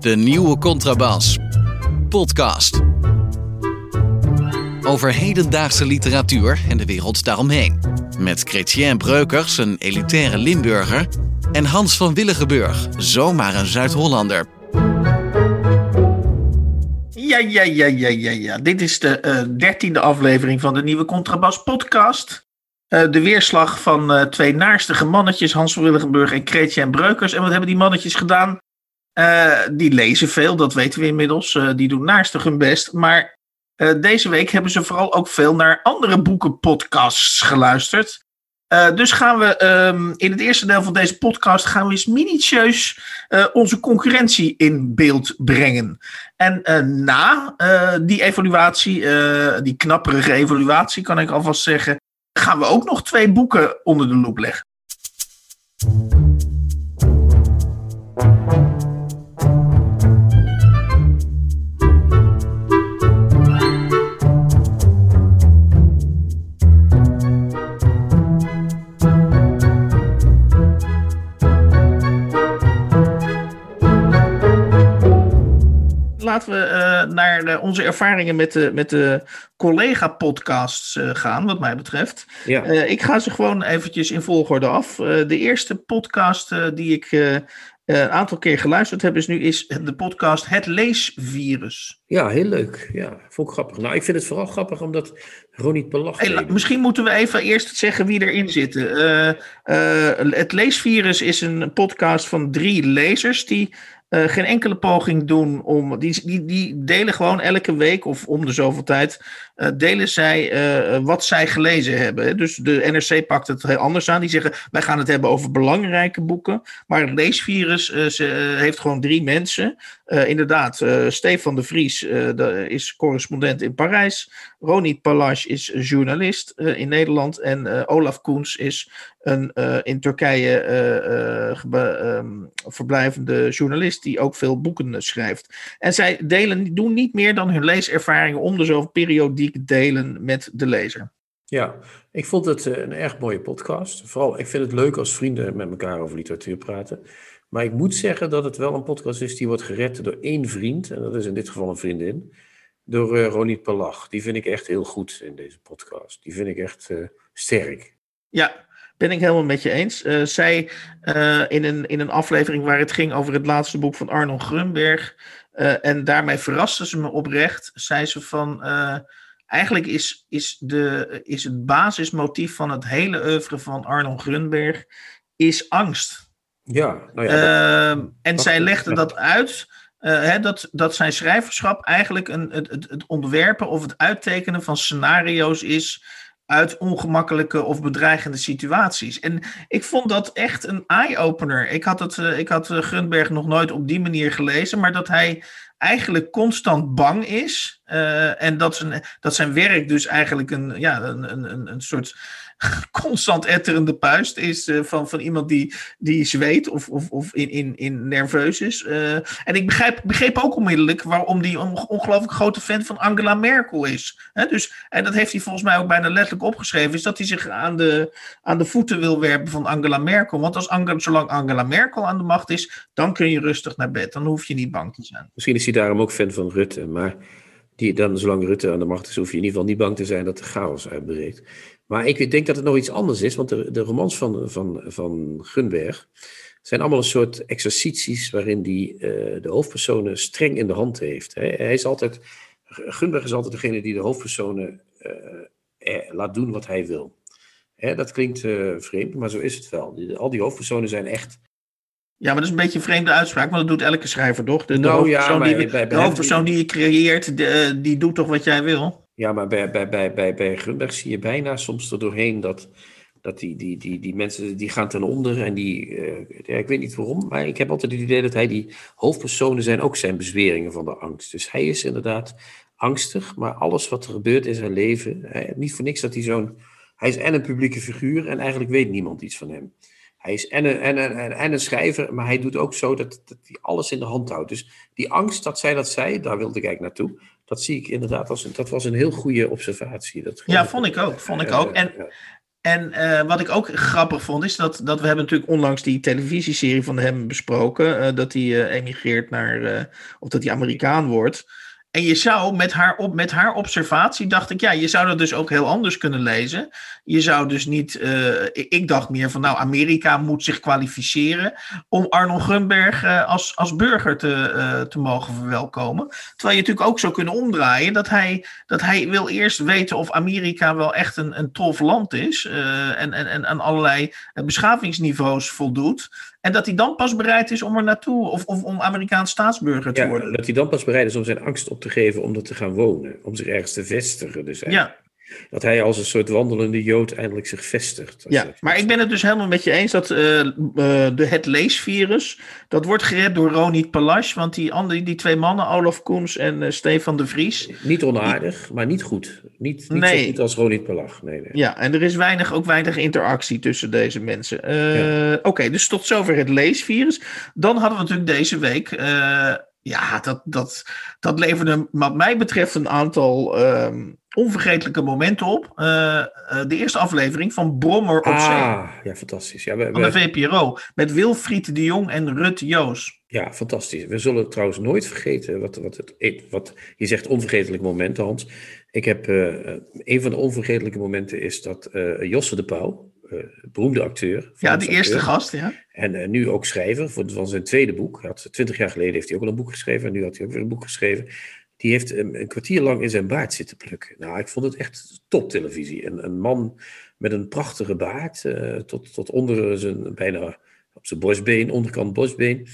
De nieuwe Contrabas. Podcast. Over hedendaagse literatuur en de wereld daaromheen. Met Chrétien Breukers, een elitaire Limburger. En Hans van Willigenburg, zomaar een Zuid-Hollander. Ja, ja, ja, ja, ja, ja. Dit is de dertiende aflevering van de nieuwe Contrabas podcast. Uh, de weerslag van uh, twee naarstige mannetjes, Hans van Willigenburg en Chrétien Breukers. En wat hebben die mannetjes gedaan? Uh, die lezen veel, dat weten we inmiddels. die doen naarstig hun best. Maar deze week hebben ze vooral ook veel naar andere boekenpodcasts geluisterd. dus gaan we um, in het eerste deel van deze podcast gaan we eens minutieus onze concurrentie in beeld brengen. En na die evaluatie, die knapperige evaluatie kan ik alvast zeggen, gaan we ook nog twee boeken onder de loep leggen. Laten we uh, naar de, onze ervaringen met de, met de collega-podcasts uh, gaan, wat mij betreft. Ja. Uh, ik ga ze gewoon eventjes in volgorde af. de eerste podcast die ik een aantal keer geluisterd heb, is nu is de podcast Het Leesvirus. Ja, heel leuk. Ja, vond ik grappig. Nou, ik vind het vooral grappig omdat Ronnie Pelach... Hey, misschien moeten we even eerst zeggen wie erin zitten. het Leesvirus is een podcast van drie lezers die uh, geen enkele poging doen om. Die, die, die delen gewoon elke week of om de zoveel tijd. Uh, delen zij uh, wat zij gelezen hebben. Dus de NRC pakt het heel anders aan. Die zeggen: wij gaan het hebben over belangrijke boeken. Maar het leesvirus ze, heeft gewoon drie mensen. inderdaad, Stefan de Vries is correspondent in Parijs. Ronit Palash is journalist in Nederland. En Olaf Koens is een in Turkije um, verblijvende journalist die ook veel boeken schrijft. En zij delen, doen niet meer dan hun leeservaringen om de zoveel delen met de lezer. Ja, ik vond het een erg mooie podcast. Vooral, ik vind het leuk als vrienden met elkaar over literatuur praten. Maar ik moet zeggen dat het wel een podcast is die wordt gered door één vriend. En dat is in dit geval een vriendin. Door uh, Ronit Palach. Die vind ik echt heel goed in deze podcast. Die vind ik echt uh, sterk. Ja, ben ik helemaal met je eens. Uh, zij uh, in, een, in een aflevering waar het ging over het laatste boek van Arnold Grunberg. En daarmee verraste ze me oprecht. Zei ze van. Eigenlijk is, is, de, is het basismotief van het hele oeuvre van Arnold Grunberg. is angst. Ja, nou ja. Dat, en zij legde dat uit. Hè, dat, dat zijn schrijverschap eigenlijk een, het, het, het ontwerpen of het uittekenen van scenario's is uit ongemakkelijke of bedreigende situaties. En ik vond dat echt een eye-opener. Ik had, het, uh, ik had uh, Gunberg nog nooit op die manier gelezen, maar dat hij eigenlijk constant bang is. Uh, en dat zijn, dat zijn werk dus eigenlijk een, ja, een, een, een soort constant etterende puist is uh, van, van iemand die, die zweet of, of, of in, in, in nerveus is. Uh, en ik begrijp, begreep ook onmiddellijk waarom die een ongelooflijk grote fan van Angela Merkel is. Dus, en dat heeft hij volgens mij ook bijna letterlijk opgeschreven, is dat hij zich aan de, aan de voeten wil werpen van Angela Merkel. Want als zolang Angela Merkel aan de macht is, dan kun je rustig naar bed. Dan hoef je niet bang te zijn. Misschien is hij daarom ook fan van Rutte, maar die, dan, zolang Rutte aan de macht is, hoef je in ieder geval niet bang te zijn dat er chaos uitbreekt. Maar ik denk dat het nog iets anders is, want de, de romans van, van, van Gunberg zijn allemaal een soort exercities waarin die, uh, de hoofdpersonen streng in de hand heeft. Hij, hij is altijd, Gunberg is altijd degene die de hoofdpersonen uh, laat doen wat hij wil. Hè, dat klinkt uh, vreemd, maar zo is het wel. Die, al die hoofdpersonen zijn echt ja, maar dat is een beetje een vreemde uitspraak, want dat doet elke schrijver toch? De, nou, hoofdpersoon, ja, die, bij, bij de hoofdpersoon die je creëert, de, die doet toch wat jij wil? Ja, maar bij, bij, bij, bij, bij Grunberg zie je bijna soms er doorheen dat, dat die, die, die, die mensen die gaan ten onder. En die, uh, ja, ik weet niet waarom, maar ik heb altijd het idee dat hij die hoofdpersonen zijn ook zijn bezweringen van de angst. Dus hij is inderdaad angstig, maar alles wat er gebeurt in zijn leven, niet voor niks dat hij zo'n. Hij is en een publieke figuur en eigenlijk weet niemand iets van hem. Hij is en een, en, een, en een schrijver, maar hij doet ook zo dat, dat hij alles in de hand houdt. Dus die angst dat zij dat zei, daar wilde ik eigenlijk naartoe. Dat zie ik inderdaad als een, dat was een heel goede observatie. Dat ja, vond ik ook. Vond ik ook. En, En uh, wat ik ook grappig vond, is dat, dat we hebben natuurlijk onlangs die televisieserie van hem besproken. Uh, dat hij uh, emigreert naar, of dat hij Amerikaan wordt. En je zou met haar, op, met haar observatie, dacht ik, ja, je zou dat dus ook heel anders kunnen lezen. Je zou dus niet, uh, ik dacht meer van, nou, Amerika moet zich kwalificeren om Arnold Grunberg uh, als, als burger te, uh, te mogen verwelkomen. Terwijl je natuurlijk ook zou kunnen omdraaien dat hij, dat hij wil eerst weten of Amerika wel echt een, een tof land is en, en, en aan allerlei beschavingsniveaus voldoet. En dat hij dan pas bereid is om er naartoe, of, of om Amerikaans staatsburger te ja, worden. Dat hij dan pas bereid is om zijn angst op te geven om er te gaan wonen, om zich ergens te vestigen. Dus ja. Dat hij als een soort wandelende jood eindelijk zich vestigt. Ja, maar ik ben het dus helemaal met je eens dat uh, uh, de, het leesvirus, dat wordt gered door Ronit Palas, want die, andere, die twee mannen, Olaf Koens en uh, Stefan de Vries. Niet onaardig, die... maar niet goed. Niet, niet nee. zo goed als Ronit Palas. Nee, nee. Ja, en er is weinig, ook weinig interactie tussen deze mensen. Ja. Oké, okay, dus tot zover het leesvirus. Dan hadden we natuurlijk deze week ja, dat, dat, dat leverde wat mij betreft een aantal um, onvergetelijke momenten op. Uh, uh, de eerste aflevering van Brommer op ah, Zee. ja, fantastisch. Ja, we, van de VPRO. Met Wilfried de Jong en Rut Joos. Ja, fantastisch. We zullen trouwens nooit vergeten wat, wat, het, wat je zegt onvergetelijke momenten, Hans. Ik heb uh, een van de onvergetelijke momenten is dat Josse de Pauw, beroemde acteur. Ja, de eerste acteur. gast, ja. En uh, nu ook schrijver voor, van zijn tweede boek. Hij had, twintig jaar geleden heeft hij ook al een boek geschreven. En nu had hij ook weer een boek geschreven. Die heeft een kwartier lang in zijn baard zitten plukken. Nou, ik vond het echt top televisie. Een, een man met een prachtige baard. Uh, tot, tot onder zijn bijna op zijn borstbeen, onderkant borstbeen.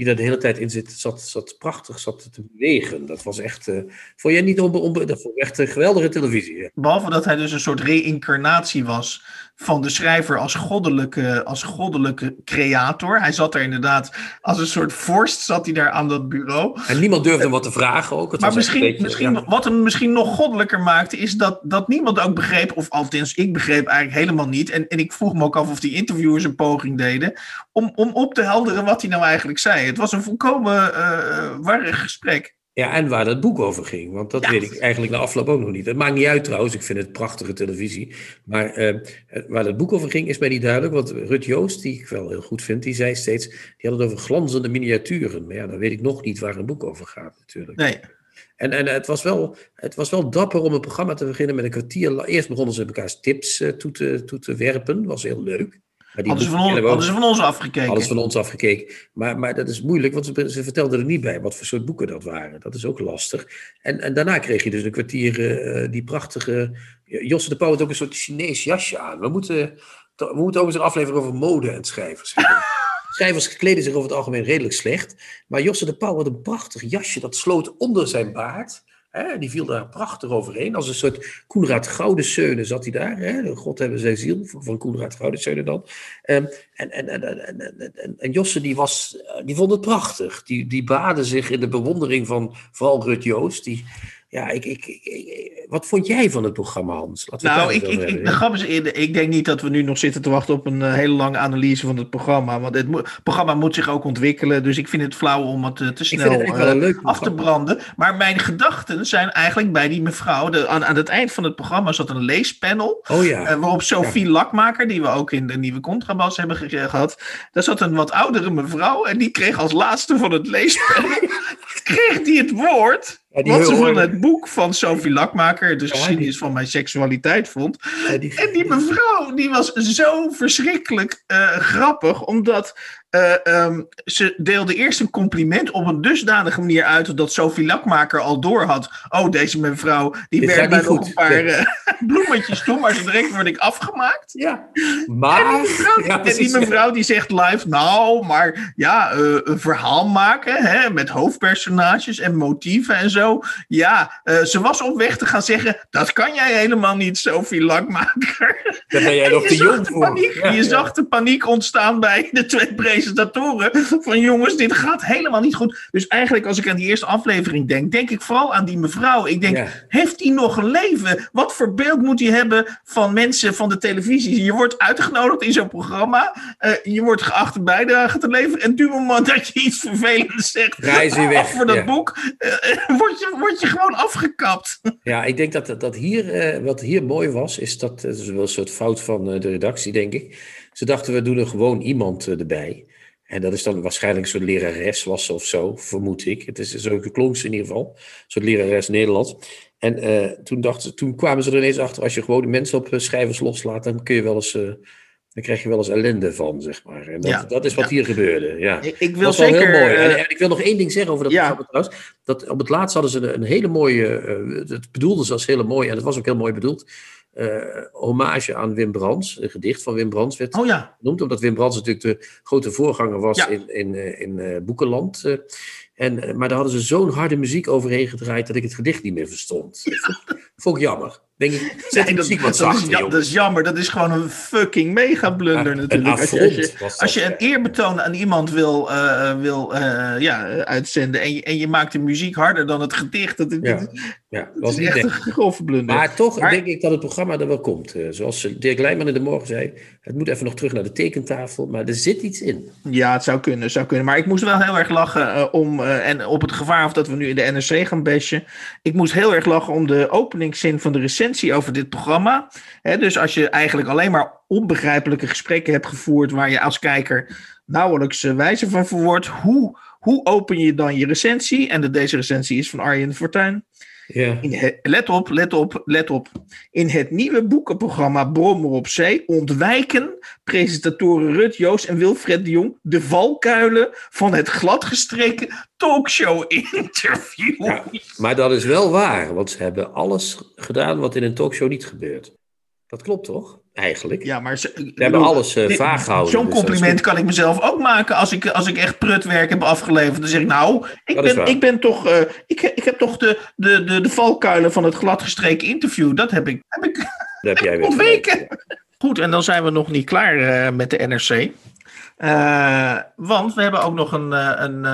Die daar de hele tijd in zit, zat, zat prachtig zat te bewegen. Dat was echt. Uh, vond jij niet onbe, onbe, dat vond ik echt een geweldige televisie. Ja. Behalve dat hij dus een soort reïncarnatie was van de schrijver als goddelijke, als goddelijke creator. Hij zat er inderdaad als een soort vorst, zat hij daar aan dat bureau. En niemand durfde hem wat te vragen ook. Het maar misschien, beetje, misschien ja. wat hem misschien nog goddelijker maakte, is dat, dat niemand ook begreep, of althans ik begreep eigenlijk helemaal niet. En, en ik vroeg me ook af of die interviewers een poging deden om, om op te helderen wat hij nou eigenlijk zei. Het was een volkomen uh, warrig gesprek. Ja, en waar dat boek over ging. Want dat ja. weet ik eigenlijk na afloop ook nog niet. Het maakt niet uit trouwens, ik vind het prachtige televisie. Maar uh, waar het boek over ging is mij niet duidelijk. Want Rut Joost, die ik wel heel goed vind, die zei steeds... die had het over glanzende miniaturen. Maar ja, dan weet ik nog niet waar een boek over gaat natuurlijk. Nee. En, en het, was wel, het was wel dapper om een programma te beginnen met een kwartier. Eerst begonnen ze elkaars tips uh, toe, te, toe te werpen. Dat was heel leuk. Hadden, ze van on, hadden ze van ons afgekeken? Hadden ze van ons afgekeken. Maar, maar dat is moeilijk, want ze, ze vertelden er niet bij wat voor soort boeken dat waren. Dat is ook lastig. En, en daarna kreeg je dus een kwartier uh, die prachtige... Josse de Pauw had ook een soort Chinees jasje aan. We moeten, we moeten ook eens een aflevering over mode en schrijvers Schrijvers kleden zich over het algemeen redelijk slecht. Maar Josse de Pauw had een prachtig jasje dat sloot onder zijn baard. Hè, die viel daar prachtig overheen. Als een soort Koenraad Goudenseunen zat hij daar. Hè? God hebben zijn ziel, van Koenraad Goudenseunen dan. Um, en, en, en, en, en, en, Josse die, was, die vond het prachtig. Die, die baadde zich in de bewondering van vooral Rut Joost. Die, ja, ik, ik, ik, wat vond jij van het programma, Hans? Laten we nou, ik, ik, de grap is, ik denk niet dat we nu nog zitten te wachten op een uh, hele lange analyse van het programma. Want het mo programma moet zich ook ontwikkelen. Dus ik vind het flauw om het uh, te snel uh, af te branden. Maar mijn gedachten zijn eigenlijk bij die mevrouw. De, aan, aan het eind van het programma zat een leespanel. Oh ja. waarop Sophie ja. Lakmaker, die we ook in de nieuwe contrabas hebben gehad. Daar zat een wat oudere mevrouw. En die kreeg als laatste van het leespanel. kreeg die het woord. Ja, wat ze van het boek van Sophie Lakmaker, de geschiedenis van mijn seksualiteit, vond. En die mevrouw, die was zo verschrikkelijk uh, grappig, omdat uh, um, ze deelde eerst een compliment op een dusdanige manier uit dat Sophie Lakmaker al door had. Oh, deze mevrouw, die werkt bij nog een paar uh, bloemetjes toe, maar zo direct word ik afgemaakt. Ja, maar... En die mevrouw, ja, en die, mevrouw die zegt live, nou, maar ja, een verhaal maken hè, met hoofdpersonages en motieven en zo. Ja, ze was op weg te gaan zeggen, dat kan jij helemaal niet, Sophie Lakmaker. Daar ben jij nog te jong voor. Paniek, ja, je ja. zag de paniek ontstaan bij de twee presentatoren van jongens, dit gaat helemaal niet goed. Dus eigenlijk als ik aan die eerste aflevering denk, denk ik vooral aan die mevrouw. Ik denk, ja. heeft die nog een leven? Wat voor beeld moet hij hebben van mensen van de televisie? Je wordt uitgenodigd in zo'n programma, uh, je wordt geacht een bijdrage te leveren en du moment dat je iets vervelends zegt, Reis je weg. voor dat ja. boek, uh, word je, gewoon afgekapt. Ja, ik denk dat, dat hier, eh, wat hier mooi was, is dat, het is wel een soort fout van eh, de redactie, denk ik. Ze dachten, we doen er gewoon iemand eh, erbij. En dat is dan waarschijnlijk soort lerares was of zo, vermoed ik. Het is zo klonk ze in ieder geval. Soort lerares Nederlands. En eh, toen, dachten, toen kwamen ze er ineens achter, als je gewoon die mensen op eh, schrijvers loslaat, dan kun je wel eens, dan krijg je wel eens ellende van, zeg maar. En dat, Ja, dat is wat ja. hier gebeurde, ja. Ik, ik Dat wil was zeker... heel mooi. eh, En, en ik wil nog één ding zeggen over dat Ja. programma trouwens. Dat op het laatst hadden ze een, een hele mooie, eh, het bedoelden ze als hele mooi, en het was ook heel mooi bedoeld, eh, hommage aan Wim Brands. Een gedicht van Wim Brands werd oh ja, genoemd, omdat Wim Brands natuurlijk de grote voorganger was Ja. in, in, in eh, Boekenland. en, maar daar hadden ze zo'n harde muziek overheen gedraaid dat ik het gedicht niet meer verstond. Dat vond, vond ik jammer. Denk ik, zet dat, muziek wat dat, is, zachter, ja, joh. dat is jammer. Dat is gewoon een fucking mega blunder natuurlijk. Als je, als, je, dat, als een eerbetoon aan iemand wil, eh, wil eh, ja, eh, uitzenden en je, en je maakt de muziek harder dan het gedicht, dat, dat- Ja. dat dat is was niet echt een grove blunder. Maar toch Maar- denk ik dat het programma er wel komt. Eh, zoals Dirk Leijman in de morgen zei, het moet even nog terug naar de tekentafel, maar er zit iets in. Ja, het zou kunnen, zou kunnen. Maar ik moest wel heel erg lachen eh, om, eh, en op het gevaar of dat we nu in de NRC gaan bashen. Ik moest heel erg lachen om de openingszin van de over dit programma. Dus als je eigenlijk alleen maar onbegrijpelijke gesprekken hebt gevoerd, waar je als kijker nauwelijks eh, wijze van verwoordt, hoe, hoe open je dan je recensie? En de, deze recensie is van Arjen Fortuyn. Ja. In het- let op, let op, let op. In het nieuwe boekenprogramma Brommer op Zee ontwijken presentatoren Rut Joost en Wilfred de Jong de valkuilen van het gladgestreken talkshow-interview. Ja, maar dat is wel waar, want ze hebben alles gedaan wat in een talkshow niet gebeurt. Dat klopt toch? Eigenlijk. Ja, maar ze, Ze hebben bedoel, alles dit- vaag gehouden. Zo'n dus compliment kan ik mezelf ook maken als ik, als ik echt prutwerk heb afgeleverd. Dan zeg ik, nou, ik Dat ben, ik ben toch, eh, ik, ik heb toch de, de, de, de valkuilen van het gladgestreken interview. Dat heb ik, heb ik. Dat heb jij weer ontweken. gelijk. Goed, en dan zijn we nog niet klaar eh, met de NRC. Want we hebben ook nog een, een,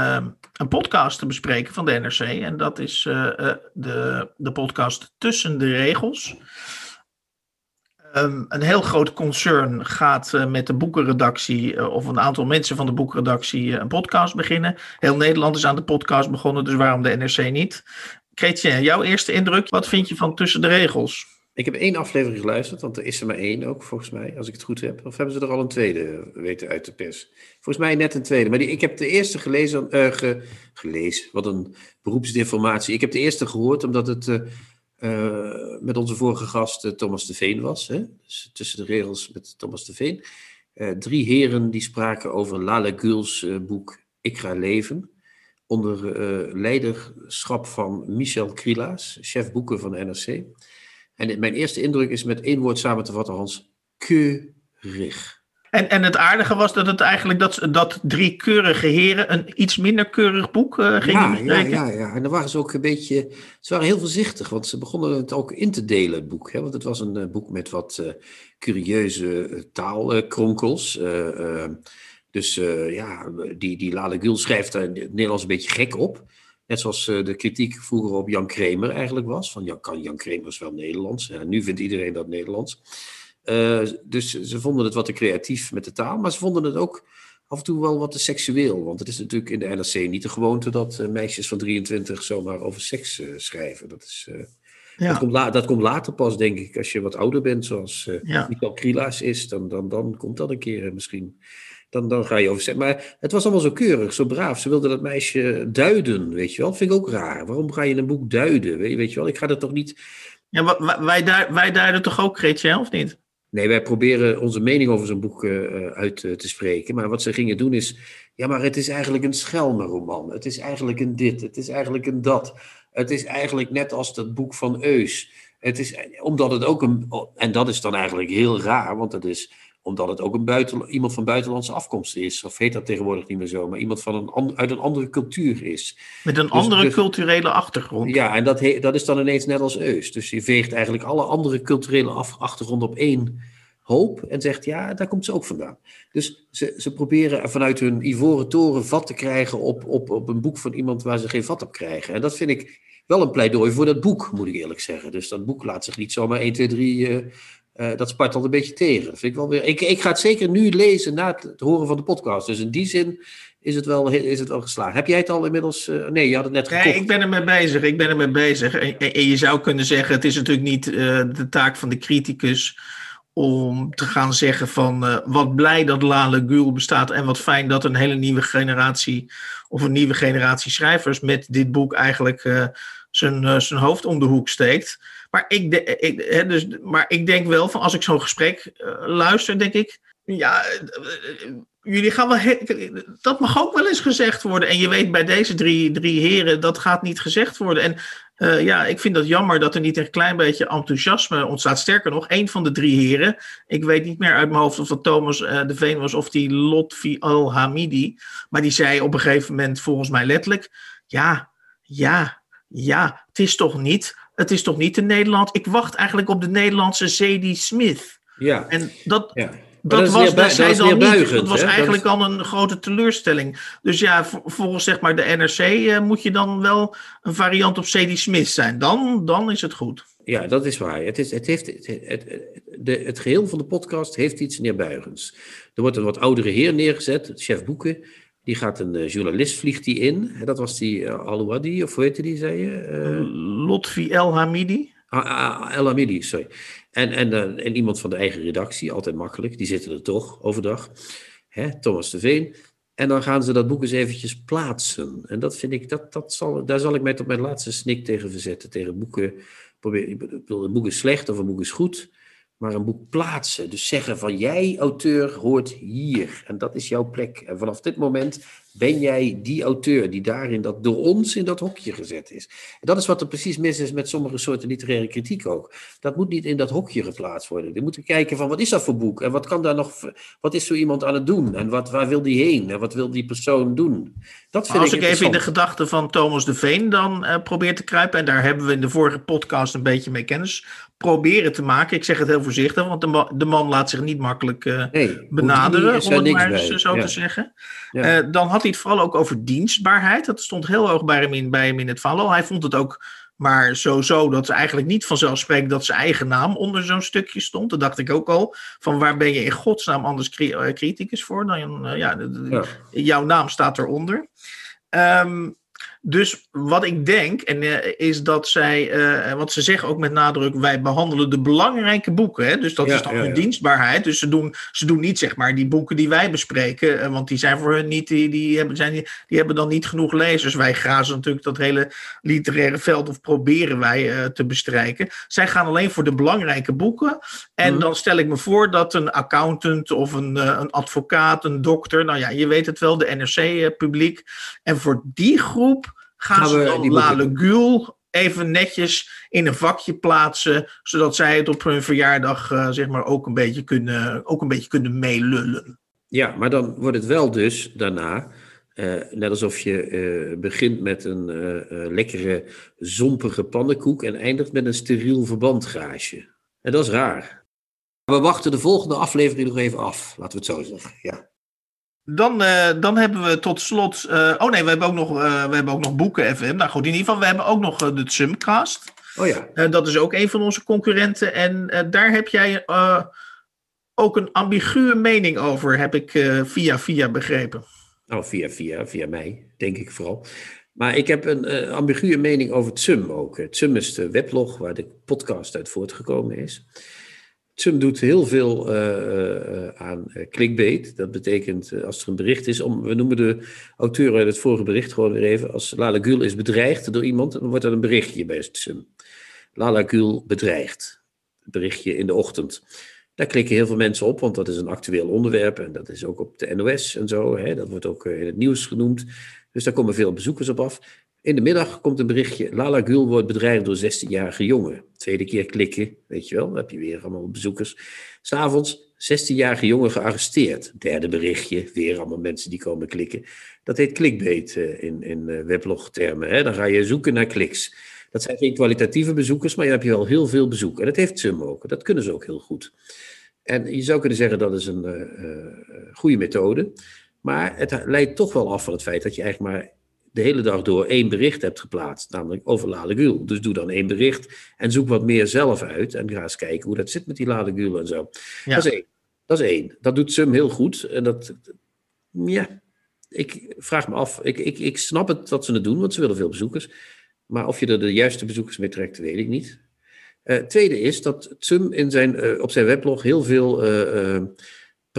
een podcast te bespreken van de NRC. En dat is de, de podcast Tussen de Regels. Ehm, een heel groot concern gaat eh, met de boekenredactie, eh, of een aantal mensen van de boekenredactie, eh, een podcast beginnen. Heel Nederland is aan de podcast begonnen, dus waarom de NRC niet? Chrétien, jouw eerste indruk, wat vind je van Tussen de Regels? Ik heb één aflevering geluisterd, want er is er maar één ook, volgens mij, als ik het goed heb. Of hebben ze er al een tweede weten uit de pers? Volgens mij net een tweede. Maar die, ik heb de eerste gelezen, ge- gelezen, wat een beroepsdeformatie. Ik heb de eerste gehoord, omdat het eh, met onze vorige gast eh, Thomas de Veen was. Hè? Dus tussen de regels met Thomas de Veen. Eh, drie heren die spraken over Lale Guls boek Ik ga leven. Onder leiderschap van Michel Krielaas, chef boeken van de NRC. En mijn eerste indruk is met één woord samen te vatten, Hans. Keurig. En, en het aardige was dat het eigenlijk dat, dat drie keurige heren een iets minder keurig boek eh gingen Ja, ja, bespreken. ja, ja. En dan waren ze ook een beetje. Ze waren heel voorzichtig, want ze begonnen het ook in te delen, het boek. Hè? Want het was een eh, boek met wat eh, curieuze taalkronkels. Eh, eh, dus ja, die, die Lale Gül schrijft daar in het Nederlands een beetje gek op. Net zoals de kritiek vroeger op Jan Kramer eigenlijk was. Van ja, kan Jan Kramer wel Nederlands? Nu vindt iedereen dat Nederlands. Eh, dus ze vonden het wat te creatief met de taal, maar ze vonden het ook af en toe wel wat te seksueel. Want het is natuurlijk in de NRC niet de gewoonte dat eh, meisjes van 23 zomaar over seks eh, schrijven. Dat, is, Ja. dat, komt la- dat komt later pas, denk ik. Als je wat ouder bent, zoals eh Ja. Michael Krielaas is, dan, dan, dan komt dat een keer misschien. Dan, dan ga je over seks. Maar het was allemaal zo keurig, zo braaf. Ze wilden dat meisje duiden, weet je wel. Dat vind ik ook raar. Waarom ga je een boek duiden? Weet, weet je wel, ik ga er toch niet... Ja, wij, wij duiden toch ook, Chrétien, of niet? Nee, wij proberen onze mening over zo'n boek eh, eh, uit eh, te spreken. Maar wat ze gingen doen is. Ja, maar het is eigenlijk een schelmenroman. Het is eigenlijk een dit. Het is eigenlijk een dat. Het is eigenlijk net als dat boek van Eus. Het is omdat het ook een. En dat is dan eigenlijk heel raar, want het is omdat het ook een buiten, iemand van buitenlandse afkomst is. Of heet dat tegenwoordig niet meer zo, maar iemand van een, uit een andere cultuur is. Met een Dus- andere culturele achtergrond. Ja, en dat, he- dat is dan ineens net als Eus. Dus je veegt eigenlijk alle andere culturele af- achtergronden op één hoop en zegt, ja, daar komt ze ook vandaan. Dus ze, ze proberen vanuit hun ivoren toren vat te krijgen op, op, op een boek van iemand waar ze geen vat op krijgen. En dat vind ik wel een pleidooi voor dat boek, moet ik eerlijk zeggen. Dus dat boek laat zich niet zomaar 1, 2, 3 eh, uh, dat spartelt een beetje tegen. vind ik, wel weer, ik, ik ga het zeker nu lezen na het, horen van de podcast. Dus in die zin is het wel, is het wel geslaagd. Heb jij het al inmiddels? Uh, nee, je had het net gekocht. Nee, ik ben ermee bezig. Ik ben ermee bezig. En, en je zou kunnen zeggen, het is natuurlijk niet uh, de taak van de criticus om te gaan zeggen van wat blij dat Lale Gül bestaat en wat fijn dat een hele nieuwe generatie of een nieuwe generatie schrijvers met dit boek eigenlijk zijn, zijn hoofd om de hoek steekt. Maar ik, ik, hè, dus, maar ik denk wel van als ik zo'n gesprek luister, denk ik, ja, jullie gaan wel. dat mag ook wel eens gezegd worden. En je weet bij deze drie, drie heren, dat gaat niet gezegd worden. En ja, ik vind dat jammer dat er niet een klein beetje enthousiasme ontstaat. Sterker nog, een van de drie heren, ik weet niet meer uit mijn hoofd of dat Thomas de Veen was of die Lotfi Al-Hamidi, maar die zei op een gegeven moment volgens mij letterlijk: Ja, ja, ja, het is toch niet, het is toch niet in Nederland. Ik wacht eigenlijk op de Nederlandse Zadie Smith. Ja. En dat, ja dat, dat was, dat zij dan niet. Dat was eigenlijk al een grote teleurstelling. Dus ja, volgens zeg maar de NRC uh, moet je dan wel een variant op C.D. Smith zijn. Dan, dan is het goed. Ja, dat is waar. Het, is, het, heeft, het, het, de, het geheel van de podcast heeft iets neerbuigends. Er wordt een wat oudere heer neergezet, chef boeken. Die gaat een uh, journalist, vliegt die in. Dat was die uh, Alouadi, of hoe heette die, zei je? Uh, Lotfi El Hamidi. El Hamidi, sorry. En, en, en iemand van de eigen redactie, altijd makkelijk, die zitten er toch overdag. Hè, Thomas de Veen. En dan gaan ze dat boek eens eventjes plaatsen. En dat vind ik, dat, dat zal, daar zal ik mij tot mijn laatste snik tegen verzetten. Tegen boeken. Probeer, ik bedoel, een boek is slecht of een boek is goed. Maar een boek plaatsen. Dus zeggen van jij, auteur, hoort hier. En dat is jouw plek. En vanaf dit moment ben jij die auteur die daarin dat door ons in dat hokje gezet is. En dat is wat er precies mis is met sommige soorten literaire kritiek ook. Dat moet niet in dat hokje geplaatst worden. Je moet kijken van wat is dat voor boek en wat kan daar nog, wat is zo iemand aan het doen en wat, waar wil die heen en wat wil die persoon doen. Dat vind Als ik, ik even in de gedachten van Thomas de Veen dan uh, probeer te kruipen en daar hebben we in de vorige podcast een beetje mee kennis proberen te maken. Ik zeg het heel voorzichtig, want de man, de man laat zich niet makkelijk uh, nee, benaderen, om het maar bij. zo ja. te zeggen. Ja. Uh, dan had hij het vooral ook over dienstbaarheid. Dat stond heel hoog bij hem in, bij hem in het vallen. Hij vond het ook maar sowieso dat eigenlijk niet vanzelfsprekend dat zijn eigen naam onder zo'n stukje stond. Dat dacht ik ook al. Van waar ben je in godsnaam anders criticus voor? Dan, ja, ja, jouw naam staat eronder. Um, dus wat ik denk, en, uh, is dat zij, uh, wat ze zeggen ook met nadruk, wij behandelen de belangrijke boeken. Hè? Dus dat ja, is dan ja, hun ja. dienstbaarheid. Dus ze doen, ze doen niet zeg maar die boeken die wij bespreken, uh, want die zijn voor hun niet, die, die, hebben, zijn, die hebben dan niet genoeg lezers. Wij grazen natuurlijk dat hele literaire veld of proberen wij te bestrijken. Zij gaan alleen voor de belangrijke boeken. En hmm. dan stel ik me voor dat een accountant of een, een advocaat, een dokter, nou ja, je weet het wel, de NRC-publiek. En voor die groep gaan, ze dan Gül even netjes in een vakje plaatsen, zodat zij het op hun verjaardag uh, zeg maar ook een beetje kunnen, ook een beetje kunnen meelullen. Ja, maar dan wordt het wel dus daarna, uh, net alsof je uh, begint met een lekkere zompige pannenkoek en eindigt met een steriel verbandgaasje. En dat is raar. We wachten de volgende aflevering nog even af, laten we het zo zeggen. Ja. Dan, uh, dan hebben we tot slot. Uh, oh nee, we hebben ook nog, uh, we hebben ook nog boeken FM. Nou goed, in ieder geval, we hebben ook nog de Sumcast. Oh ja. dat is ook een van onze concurrenten. En daar heb jij ook een ambiguë mening over, heb ik via via begrepen. Oh, via via, via mij, denk ik vooral. Maar ik heb een ambiguë mening over het SUM ook. Het SUM is de weblog waar de podcast uit voortgekomen is. Sum doet heel veel uh, uh, aan uh, clickbait. Dat betekent als er een bericht is, om, we noemen de auteur uit het vorige bericht gewoon weer even. Als Lala Gül is bedreigd door iemand, dan wordt er een berichtje bij Sum. Lala Gül bedreigd. Berichtje in de ochtend. Daar klikken heel veel mensen op, want dat is een actueel onderwerp. En dat is ook op de NOS en zo. Hè? Dat wordt ook in het nieuws genoemd. Dus daar komen veel bezoekers op af. In de middag komt een berichtje. Lala Gül wordt bedreigd door 16-jarige jongen. Tweede keer klikken, weet je wel, dan heb je weer allemaal bezoekers. S'avonds, 16-jarige jongen gearresteerd. Derde berichtje, weer allemaal mensen die komen klikken. Dat heet clickbait uh, in, in uh, weblogtermen. Hè? Dan ga je zoeken naar kliks. Dat zijn geen kwalitatieve bezoekers, maar je hebt je wel heel veel bezoek. En dat heeft Sum ook. Dat kunnen ze ook heel goed. En je zou kunnen zeggen dat is een uh, goede methode. Maar het leidt toch wel af van het feit dat je eigenlijk maar de hele dag door één bericht hebt geplaatst, namelijk over Ladegul. Dus doe dan één bericht en zoek wat meer zelf uit en ga eens kijken hoe dat zit met die Ladegul en zo. Ja. Dat is één. Dat is één. Dat doet Sum heel goed. En dat, ja, ik vraag me af. Ik, ik, ik snap het dat ze het doen, want ze willen veel bezoekers. Maar of je er de juiste bezoekers mee trekt, weet ik niet. Eh, tweede is dat Sum in zijn, eh, op zijn weblog heel veel eh,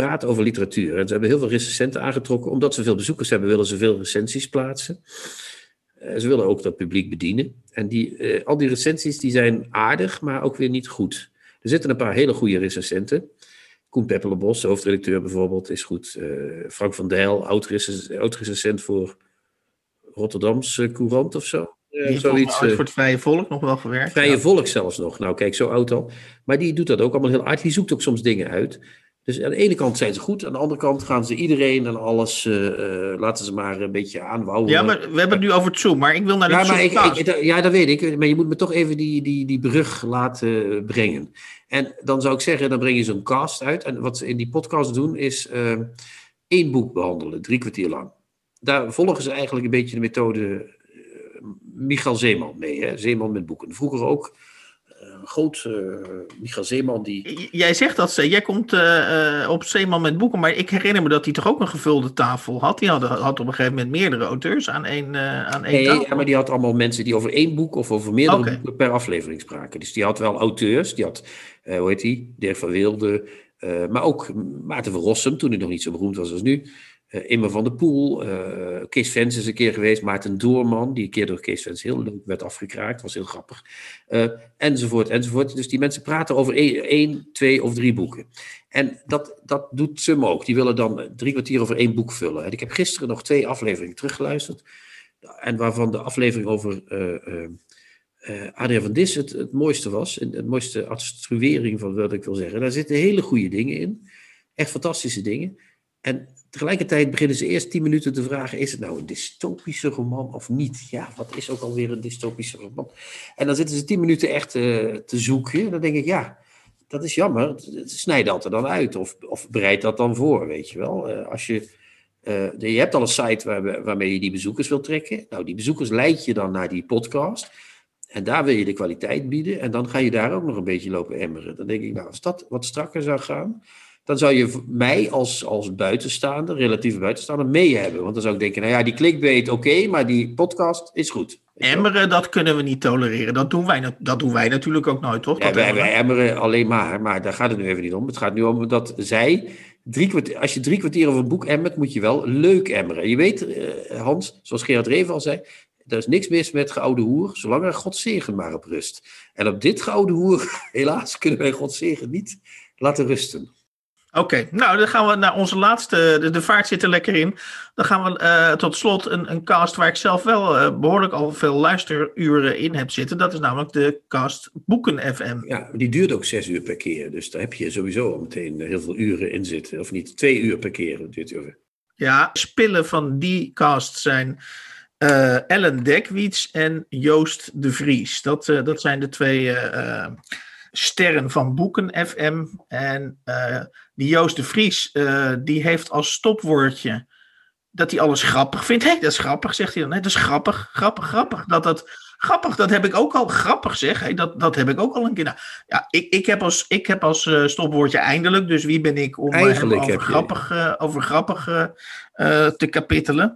praat over literatuur. En ze hebben heel veel recensenten aangetrokken. Omdat ze veel bezoekers hebben, willen ze veel recensies plaatsen. Eh, ze willen ook dat publiek bedienen. En die, eh, al die recensies die zijn aardig, maar ook weer niet goed. Er zitten een paar hele goede recensenten. Koen Peppelenbos, de hoofdredacteur bijvoorbeeld, is goed. Eh, Frank van Dijl, oud-recens- oud-recensent voor Rotterdamse Courant of zo. Die zoiets. voor het Vrije Volk nog wel gewerkt. Vrije Ja. Volk zelfs nog. Nou, kijk, zo oud al. Maar die doet dat ook allemaal heel aardig. Die zoekt ook soms dingen uit. Dus aan de ene kant zijn ze goed, aan de andere kant gaan ze iedereen en alles, eh, eh, laten ze maar een beetje aanwouwen. Ja, maar we hebben het nu over het Zoom, maar ik wil naar de Ja, maar ik, ja, dat weet ik. Maar je moet me toch even die, die, die brug laten brengen. En dan zou ik zeggen, dan breng je zo'n cast uit. En wat ze in die podcast doen, is eh, één boek behandelen, drie kwartier lang. Daar volgen ze eigenlijk een beetje de methode Michael Zeeman mee. Hè? Zeeman met boeken. Vroeger ook. Groot eh, Michael Zeeman, die... Jij zegt dat ze, jij komt eh, eh, op Zeeman met boeken, maar ik herinner me dat hij toch ook een gevulde tafel had. Die hadden, had op een gegeven moment meerdere auteurs aan één, eh, aan één Nee, tafel. ja, maar die had allemaal mensen die over één boek of over meerdere boeken per aflevering spraken. Dus die had wel auteurs, die had, hoe heet die, Dirk van Wilde, maar ook Maarten van Rossum, toen hij nog niet zo beroemd was als nu. Eh Immer van der Poel, eh, Kees Vens is een keer geweest, Maarten Doorman, die een keer door Kees Vens heel leuk werd afgekraakt, was heel grappig. Eh, enzovoort, enzovoort. Dus die mensen praten over één, één, twee of drie boeken. En dat, dat doet Sum ook. Die willen dan drie kwartier over één boek vullen. En ik heb gisteren nog twee afleveringen teruggeluisterd. En waarvan de aflevering over Adriaan van Dis het, het mooiste was. Het mooiste attribuering van wat ik wil zeggen. Daar zitten hele goede dingen in. Echt fantastische dingen. En tegelijkertijd beginnen ze eerst tien minuten te vragen: is het nou een dystopische roman of niet? Ja, wat is ook alweer een dystopische roman? En dan zitten ze tien minuten echt eh, te zoeken. Dan denk ik, ja, dat is jammer. Snijd dat er dan uit. Of, of bereid dat dan voor, weet je wel. Eh, als je, eh, je hebt al een site waar, waarmee je die bezoekers wilt trekken. Nou, die bezoekers leid je dan naar die podcast. En daar wil je de kwaliteit bieden. En dan ga je daar ook nog een beetje lopen emmeren. Dan denk ik, nou, als dat wat strakker zou gaan. Dan zou je mij als, als buitenstaander, relatieve buitenstaander, mee hebben. Want dan zou ik denken, nou ja, die clickbait oké, maar die podcast is goed. Emmeren, dat kunnen we niet tolereren. Dat doen wij, dat doen wij natuurlijk ook nooit, toch? Ja, Dat wij, emmeren. wij emmeren alleen maar, maar daar gaat het nu even niet om. Het gaat nu om dat zij, drie kwartier, als je drie kwartier over een boek emmert, moet je wel leuk emmeren. Je weet, eh, Hans, zoals Gerard Reven al zei, er is niks mis met geoude hoer, zolang er Gods zegen maar op rust. En op dit geoude hoer, helaas, kunnen wij Gods zegen niet laten rusten. Oké, nou dan gaan we naar onze laatste. De, de vaart zit er lekker in. Dan gaan we eh, tot slot een, een cast waar ik zelf wel eh, behoorlijk al veel luisteruren in heb zitten. Dat is namelijk de cast Boeken FM. Ja, die duurt ook zes uur per keer, dus daar heb je sowieso al meteen heel veel uren in zitten. Of niet, twee uur per keer duurt. Ja, spillen van die cast zijn eh, Ellen Dekwiets en Joost de Vries. Dat, dat zijn de twee sterren van Boeken FM. En eh, die Joost de Vries, eh, die heeft als stopwoordje dat hij alles grappig vindt. Hé, dat is grappig, zegt hij dan. Hé, dat is grappig, grappig, grappig. Dat dat, grappig, dat heb ik ook al, grappig zeg. Dat, dat heb ik ook al een keer. Nou, ja, ik, ik heb als, ik heb als eh, stopwoordje eindelijk. Dus wie ben ik om over heb je- grappig, over grappig eh, te kapitelen.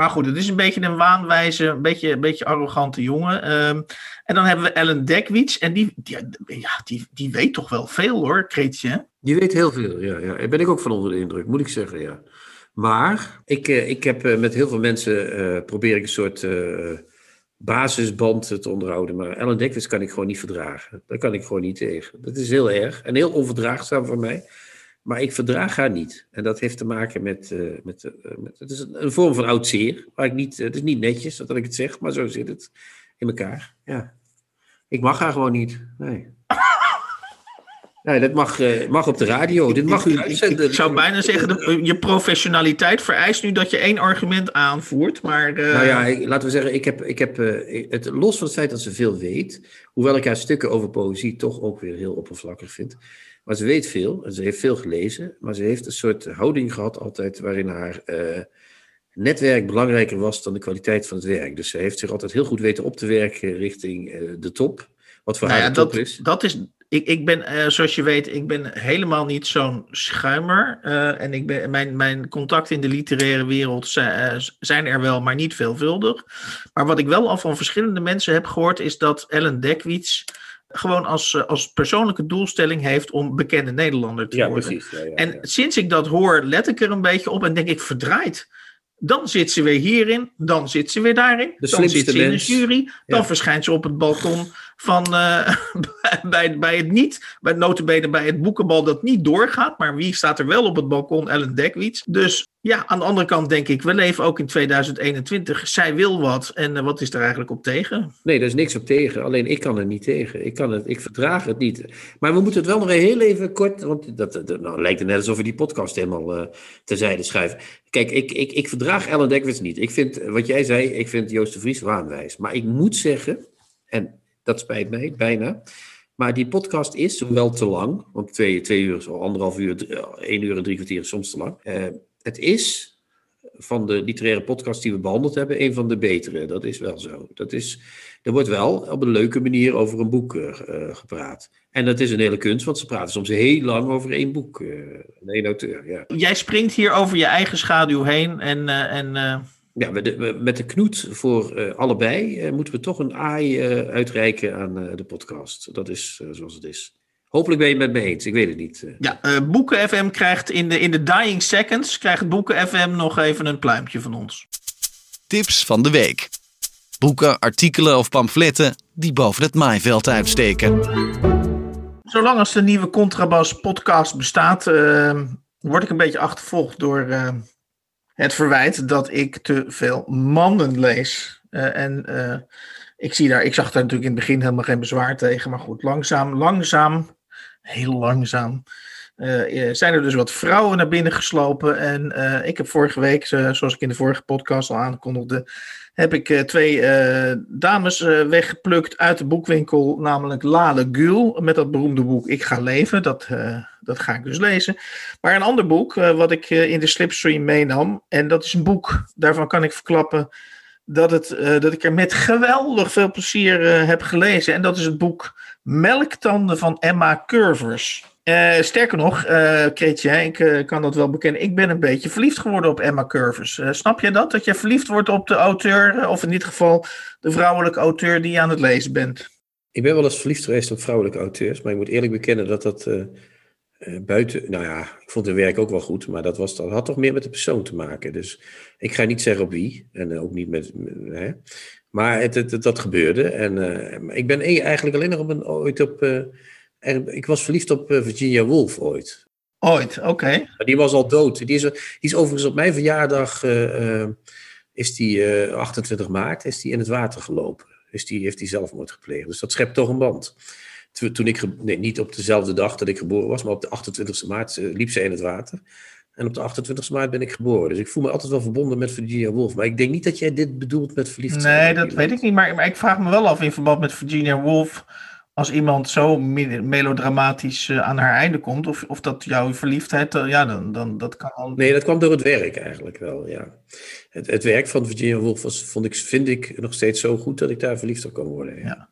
Maar goed, het is een beetje een waanwijze, een beetje, een beetje arrogante jongen. Ehm, en dan hebben we Ellen Dekwiets. En die, ja, die, die weet toch wel veel hoor, Kreetje. Die weet heel veel, ja, ja. Daar ben ik ook van onder de indruk, moet ik zeggen, ja. Maar ik, eh, ik heb eh, met heel veel mensen eh, probeer ik een soort basisband te onderhouden. Maar Ellen Dekwits kan ik gewoon niet verdragen. Daar kan ik gewoon niet tegen. Dat is heel erg en heel onverdraagzaam voor mij. Maar ik verdraag haar niet. En dat heeft te maken met. eh, met, eh, met het is een, een vorm van oud zeer. Waar ik niet, het is niet netjes dat ik het zeg, maar zo zit het in elkaar. Ja. Ik mag haar gewoon niet. Nee. Nee, dat mag, eh, mag op de radio. Dit mag u Ik- ik, uitzenden. ik zou bijna zeggen, de- je professionaliteit vereist nu dat je één argument aanvoert. Maar eh, Nou ja, ik- laten we zeggen, ik heb, ik heb eh, het, los van het feit dat ze veel weet, hoewel ik haar stukken over poëzie toch ook weer heel oppervlakkig vind. Maar ze weet veel en ze heeft veel gelezen, maar ze heeft een soort houding gehad altijd waarin haar eh, netwerk belangrijker was dan de kwaliteit van het werk. Dus ze heeft zich altijd heel goed weten op te werken richting uh, de top. Wat voor nou haar ja, de top dat, is. Dat is ik, ik ben, uh, zoals je weet, ik ben helemaal niet zo'n schuimer. Uh, en ik ben, mijn, mijn contacten in de literaire wereld zijn, uh, zijn, er wel, maar niet veelvuldig. Maar wat ik wel al van verschillende mensen heb gehoord, is dat Ellen Dekwits gewoon als, als persoonlijke doelstelling heeft om bekende Nederlander te ja, worden. Precies, ja, ja, en sinds ik dat hoor, let ik er een beetje op en denk ik, verdraaid. Dan zit ze weer hierin, dan zit ze weer daarin, De dan zit ze in de jury, dan verschijnt ze op het balkon van uh, bij, bij het niet, bij notabene bij het boekenbal dat niet doorgaat, maar wie staat er wel op het balkon? Ellen Dekwits. Dus ja, aan de andere kant denk ik, we leven ook in 2021. Zij wil wat en uh, wat is er eigenlijk op tegen? Nee, daar is niks op tegen. Alleen ik kan er niet tegen. Ik, kan het, ik verdraag het niet. Maar we moeten het wel nog heel even kort. Want dat, dat nou, lijkt het net alsof we die podcast helemaal uh, terzijde schuiven. Kijk, ik, ik, ik verdraag Ellen Dekwits niet. Ik vind, wat jij zei, ik vind Joost de Vries waanwijs. Maar ik moet zeggen, en dat spijt mij bijna. Maar die podcast is wel te lang. Want twee, twee uur, anderhalf uur, drie, één uur en drie kwartier is soms te lang. Uh, het is van de literaire podcast die we behandeld hebben, een van de betere. Dat is wel zo. Dat is, er wordt wel op een leuke manier over een boek uh, gepraat. En dat is een hele kunst, want ze praten soms heel lang over één boek. Één auteur, ja. Jij springt hier over je eigen schaduw heen en... en ja, met de, met de knoet voor uh, allebei uh, moeten we toch een aai uh, uitreiken aan de podcast. Dat is zoals het is. Hopelijk ben je het met me eens, ik weet het niet. Ja, Boeken FM krijgt in de, in de dying seconds, krijgt Boeken FM nog even een pluimpje van ons. Tips van de week. Boeken, artikelen of pamfletten die boven het maaiveld uitsteken. Zolang als de nieuwe Contrabas podcast bestaat, word ik een beetje achtervolgd door het verwijt dat ik te veel mannen lees. Uh, en uh, ik, zie daar, ik zag daar natuurlijk in het begin helemaal geen bezwaar tegen. Maar goed, langzaam, langzaam, heel langzaam. Uh, zijn er dus wat vrouwen naar binnen geslopen. En ik heb vorige week, zoals ik in de vorige podcast al aankondigde, heb ik twee dames weggeplukt uit de boekwinkel, namelijk Lale Gul met dat beroemde boek Ik ga leven. Dat, dat ga ik dus lezen. Maar een ander boek, wat ik in de slipstream meenam. En dat is een boek, daarvan kan ik verklappen dat, het, dat ik er met geweldig veel plezier heb gelezen. En dat is het boek Melktanden van Emma Curvers. Sterker nog, Kreetje, ik kan dat wel bekennen. Ik ben een beetje verliefd geworden op Emma Curvers. snap je dat? Dat je verliefd wordt op de auteur, of in dit geval de vrouwelijke auteur die je aan het lezen bent. Ik ben wel eens verliefd geweest op vrouwelijke auteurs, maar ik moet eerlijk bekennen dat dat uh, buiten, nou ja, ik vond het werk ook wel goed, maar dat, was, dat had toch meer met de persoon te maken. Dus ik ga niet zeggen op wie, en ook niet met, hè. maar het, het, dat gebeurde. En uh, ik ben eigenlijk alleen nog op een, ooit op, uh, er, ik was verliefd op Virginia Woolf ooit. Ooit, oké. Okay. Maar die was al dood. Die is, die is overigens op mijn verjaardag, is die 28 maart, is die in het water gelopen. Dus die heeft die zelfmoord gepleegd. Dus dat schept toch een band toen ik, nee, niet op dezelfde dag dat ik geboren was, maar op de 28e maart uh, liep ze in het water. En op de 28e maart ben ik geboren. Dus ik voel me altijd wel verbonden met Virginia Woolf. Maar ik denk niet dat jij dit bedoelt met verliefd zijn. Nee, dat weet ik niet. Maar, maar ik vraag me wel af in verband met Virginia Woolf. Als iemand zo melodramatisch uh, aan haar einde komt, of, of dat jouw verliefdheid, uh, ja, dan, dan dat kan al. Nee, dat kwam door het werk eigenlijk wel, ja. Het, het werk van Virginia Woolf was, vond ik, vind ik nog steeds zo goed dat ik daar verliefd op kan worden. Ja. ja.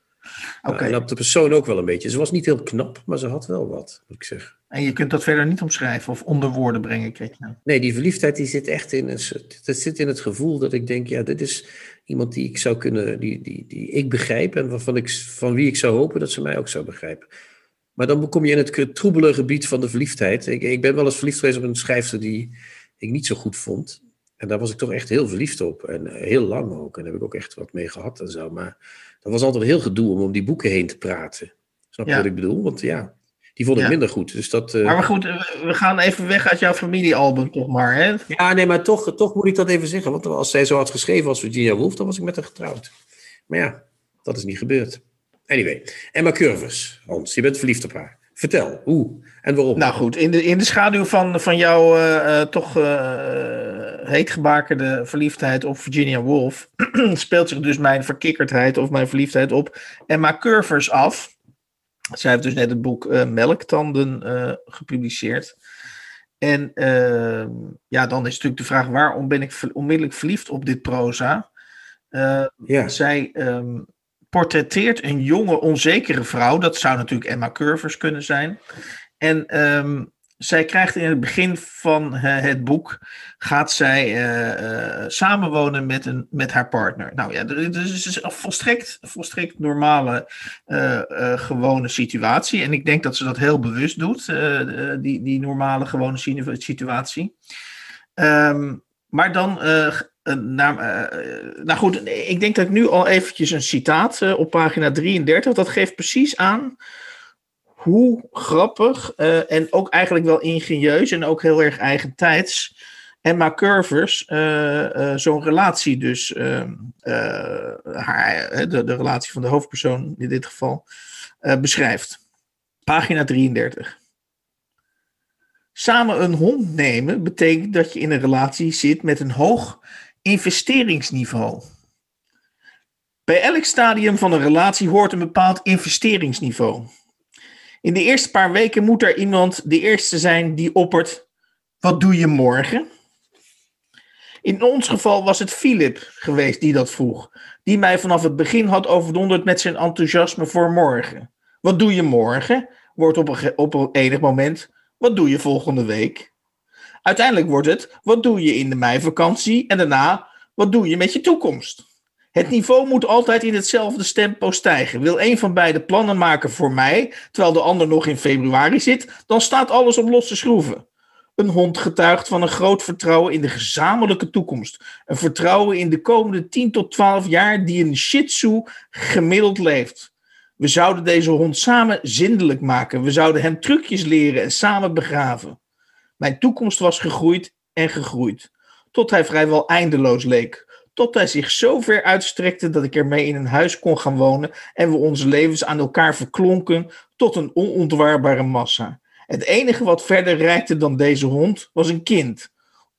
Okay. En op de persoon ook wel een beetje. Ze was niet heel knap, maar ze had wel wat, moet ik zeggen. En je kunt dat verder niet omschrijven of onder woorden brengen, Ketje. Nee, die verliefdheid die zit echt in, een, dat zit in het gevoel dat ik denk, ja, dit is iemand die ik zou kunnen, die, die, die ik begrijp en waarvan ik, van wie ik zou hopen dat ze mij ook zou begrijpen. Maar dan kom je in het troebele gebied van de verliefdheid. Ik, ik ben wel eens verliefd geweest op een schrijfster die ik niet zo goed vond. En daar was ik toch echt heel verliefd op. En heel lang ook. En daar heb ik ook echt wat mee gehad en zo. Maar dat was altijd heel gedoe om om die boeken heen te praten. Snap je Ja. wat ik bedoel? Want ja, die vond ik Ja. minder goed. Dus dat, eh, Maar, goed, we gaan even weg uit jouw familiealbum toch maar, hè? Ja, nee, maar toch, toch moet ik dat even zeggen. Want als zij zo had geschreven als Virginia Woolf, dan was ik met haar getrouwd. Maar ja, dat is niet gebeurd. Anyway, Emma Curvers, Hans, je bent verliefd op haar. Vertel, hoe en waarom? Nou goed, in de, in de schaduw van, van jouw eh, eh, toch eh heetgebakerde verliefdheid op Virginia Woolf speelt zich dus mijn verkikkerdheid of mijn verliefdheid op Emma Curvers af. Zij heeft dus net het boek eh, Melktanden eh, gepubliceerd. En ehm, ja, dan is natuurlijk de vraag: waarom ben ik onmiddellijk verliefd op dit proza? Uh, ja. Zij um, portretteert een jonge, onzekere vrouw. Dat zou natuurlijk Emma Curvers kunnen zijn. En um, zij krijgt in het begin van het boek, gaat zij uh, uh, samenwonen met, een, met haar partner. Nou ja, dat is een volstrekt, volstrekt normale, gewone situatie. En ik denk dat ze dat heel bewust doet, die, die normale, gewone situatie. Um, maar dan, nou, nou, goed, ik denk dat ik nu al eventjes een citaat op pagina 33, dat geeft precies aan hoe grappig uh, en ook eigenlijk wel ingenieus en ook heel erg eigentijds Emma Curvers uh, uh, zo'n relatie dus, ehm, haar, de, de relatie van de hoofdpersoon in dit geval, beschrijft. Pagina 33. Samen een hond nemen betekent dat je in een relatie zit met een hoog investeringsniveau. Bij elk stadium van een relatie hoort een bepaald investeringsniveau. In de eerste paar weken moet er iemand de eerste zijn die oppert: Wat doe je morgen? In ons geval was het Philip geweest die dat vroeg, die mij vanaf het begin had overdonderd met zijn enthousiasme voor morgen. Wat doe je morgen? Wordt op een, op een enig moment: Wat doe je volgende week? Uiteindelijk wordt het: Wat doe je in de meivakantie? En daarna: Wat doe je met je toekomst? Het niveau moet altijd in hetzelfde tempo stijgen. Wil een van beide plannen maken voor mij, terwijl de ander nog in februari zit, dan staat alles op losse schroeven. Een hond getuigt van een groot vertrouwen in de gezamenlijke toekomst. Een vertrouwen in de komende 10 tot 12 jaar die een Shih Tzu gemiddeld leeft. We zouden deze hond samen zindelijk maken. We zouden hem trucjes leren en samen begraven. Mijn toekomst was gegroeid en gegroeid, tot hij vrijwel eindeloos leek tot hij zich zo ver uitstrekte dat ik ermee in een huis kon gaan wonen en we onze levens aan elkaar verklonken tot een onontwaarbare massa. Het enige wat verder reikte dan deze hond was een kind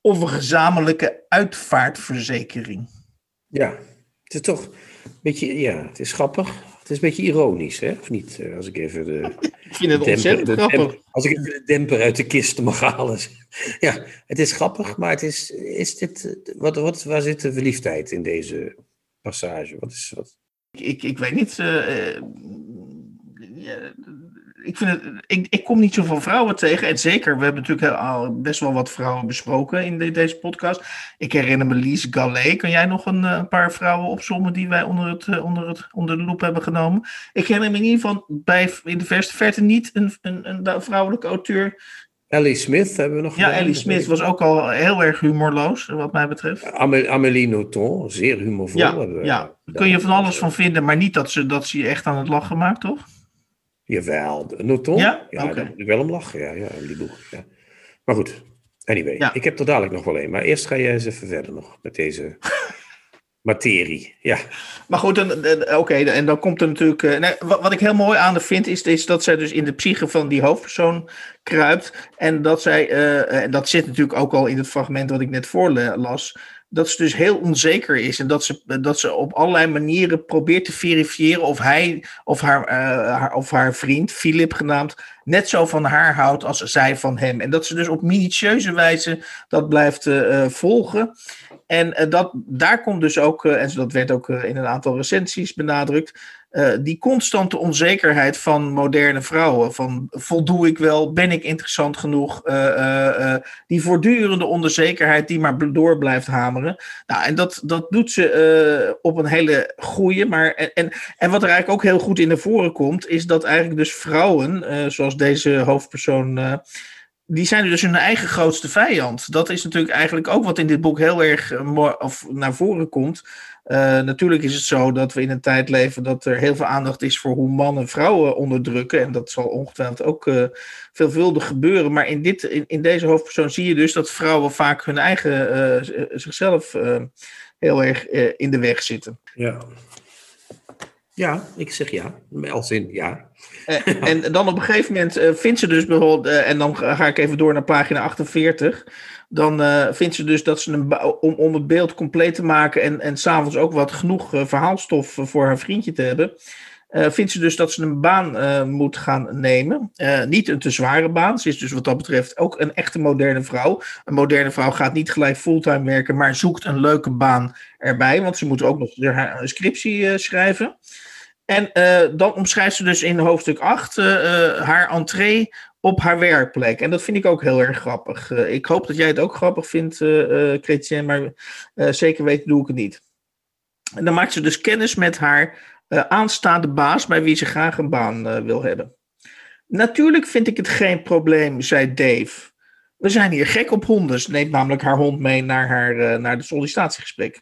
of een gezamenlijke uitvaartverzekering. Ja, het is toch een beetje, ja, het is grappig. Het is een beetje ironisch, hè? Of niet? Eh, als ik even de. ik vind het ontzettend grappig. als ik even de demper uit de kist mag halen. ja, het is grappig, maar het is. is dit, wat, wat, waar zit de verliefdheid in deze passage? Wat is. Wat? Ik, ik weet niet. Uh, ja, ik, vind het, ik, ik kom niet zoveel vrouwen tegen. En zeker, we hebben natuurlijk al best wel wat vrouwen besproken in deze podcast. Ik herinner me Lise Gallet. Kan jij nog een, een, paar vrouwen opzommen die wij onder, het, eh, onder, het, onder de loep hebben genomen? Ik herinner me in ieder geval bij, in de verste verte niet een, een, een vrouwelijke auteur Ellie Smith hebben we nog Ja, Ellie Smith was ook al heel erg humorloos, wat mij betreft. Amélie Nothomb, zeer humorvol. Ja, ja. daar kun je van alles van vinden, maar niet dat ze, dat ze je echt aan het lachen maakt, toch? Jawel, Noton? Ja, ja okay. daar moet ik wel om lachen, ja, ja, die. Ja. Maar goed, anyway, ik heb er dadelijk nog wel een. Maar eerst ga jij eens even verder nog met deze materie. Ja. Maar goed, oké, en dan komt er natuurlijk. Uh, nee, wat, wat, ik heel mooi aan de vind, is, is dat zij dus in de psyche van die hoofdpersoon kruipt. En dat zij, uh, en dat zit natuurlijk ook al in het fragment wat ik net voorlas dat ze dus heel onzeker is. En dat ze, dat ze op allerlei manieren probeert te verifiëren of hij of haar, uh, haar, of haar vriend, Philip genaamd, net zo van haar houdt als zij van hem. En dat ze dus op minutieuze wijze dat blijft uh, volgen. En dat, daar komt dus ook, en dat werd ook in een aantal recensies benadrukt, uh, die constante onzekerheid van moderne vrouwen. Van voldoe ik wel? Ben ik interessant genoeg? Uh, uh, die voortdurende onzekerheid die maar door blijft hameren. Nou, en dat, dat doet ze op een hele goede. Maar, en, en, wat er eigenlijk ook heel goed in naar voren komt, is dat eigenlijk dus vrouwen, zoals deze hoofdpersoon die zijn dus hun eigen grootste vijand. Dat is natuurlijk eigenlijk ook wat in dit boek heel erg naar voren komt. Uh, natuurlijk is het zo dat we in een tijd leven dat er heel veel aandacht is voor hoe mannen vrouwen onderdrukken. En dat zal ongetwijfeld ook uh, veelvuldig gebeuren. Maar in, dit, in, in, deze hoofdpersoon zie je dus dat vrouwen vaak hun eigen uh, zichzelf heel erg in de weg zitten. Ja. Ja, ik zeg ja. Als in ja. en dan op een gegeven moment vindt ze dus bijvoorbeeld, en dan ga ik even door naar pagina 48 dan uh, vindt ze dus dat ze een om, om het beeld compleet te maken en, en s'avonds ook wat genoeg uh, verhaalstof voor haar vriendje te hebben. vindt ze dus dat ze een baan moet gaan nemen. Niet een te zware baan. Ze is dus wat dat betreft ook een echte moderne vrouw. Een moderne vrouw gaat niet gelijk fulltime werken, maar zoekt een leuke baan erbij. Want ze moet ook nog haar scriptie schrijven. En dan omschrijft ze dus in hoofdstuk 8 haar entree op haar werkplek. En dat vind ik ook heel erg grappig. ik hoop dat jij het ook grappig vindt, uh, Chrétien, maar zeker weten doe ik het niet. En dan maakt ze dus kennis met haar aanstaande baas bij wie ze graag een baan wil hebben. Natuurlijk vind ik het geen probleem, zei Dave. We zijn hier gek op honden. Ze neemt namelijk haar hond mee naar, haar, naar de sollicitatiegesprek.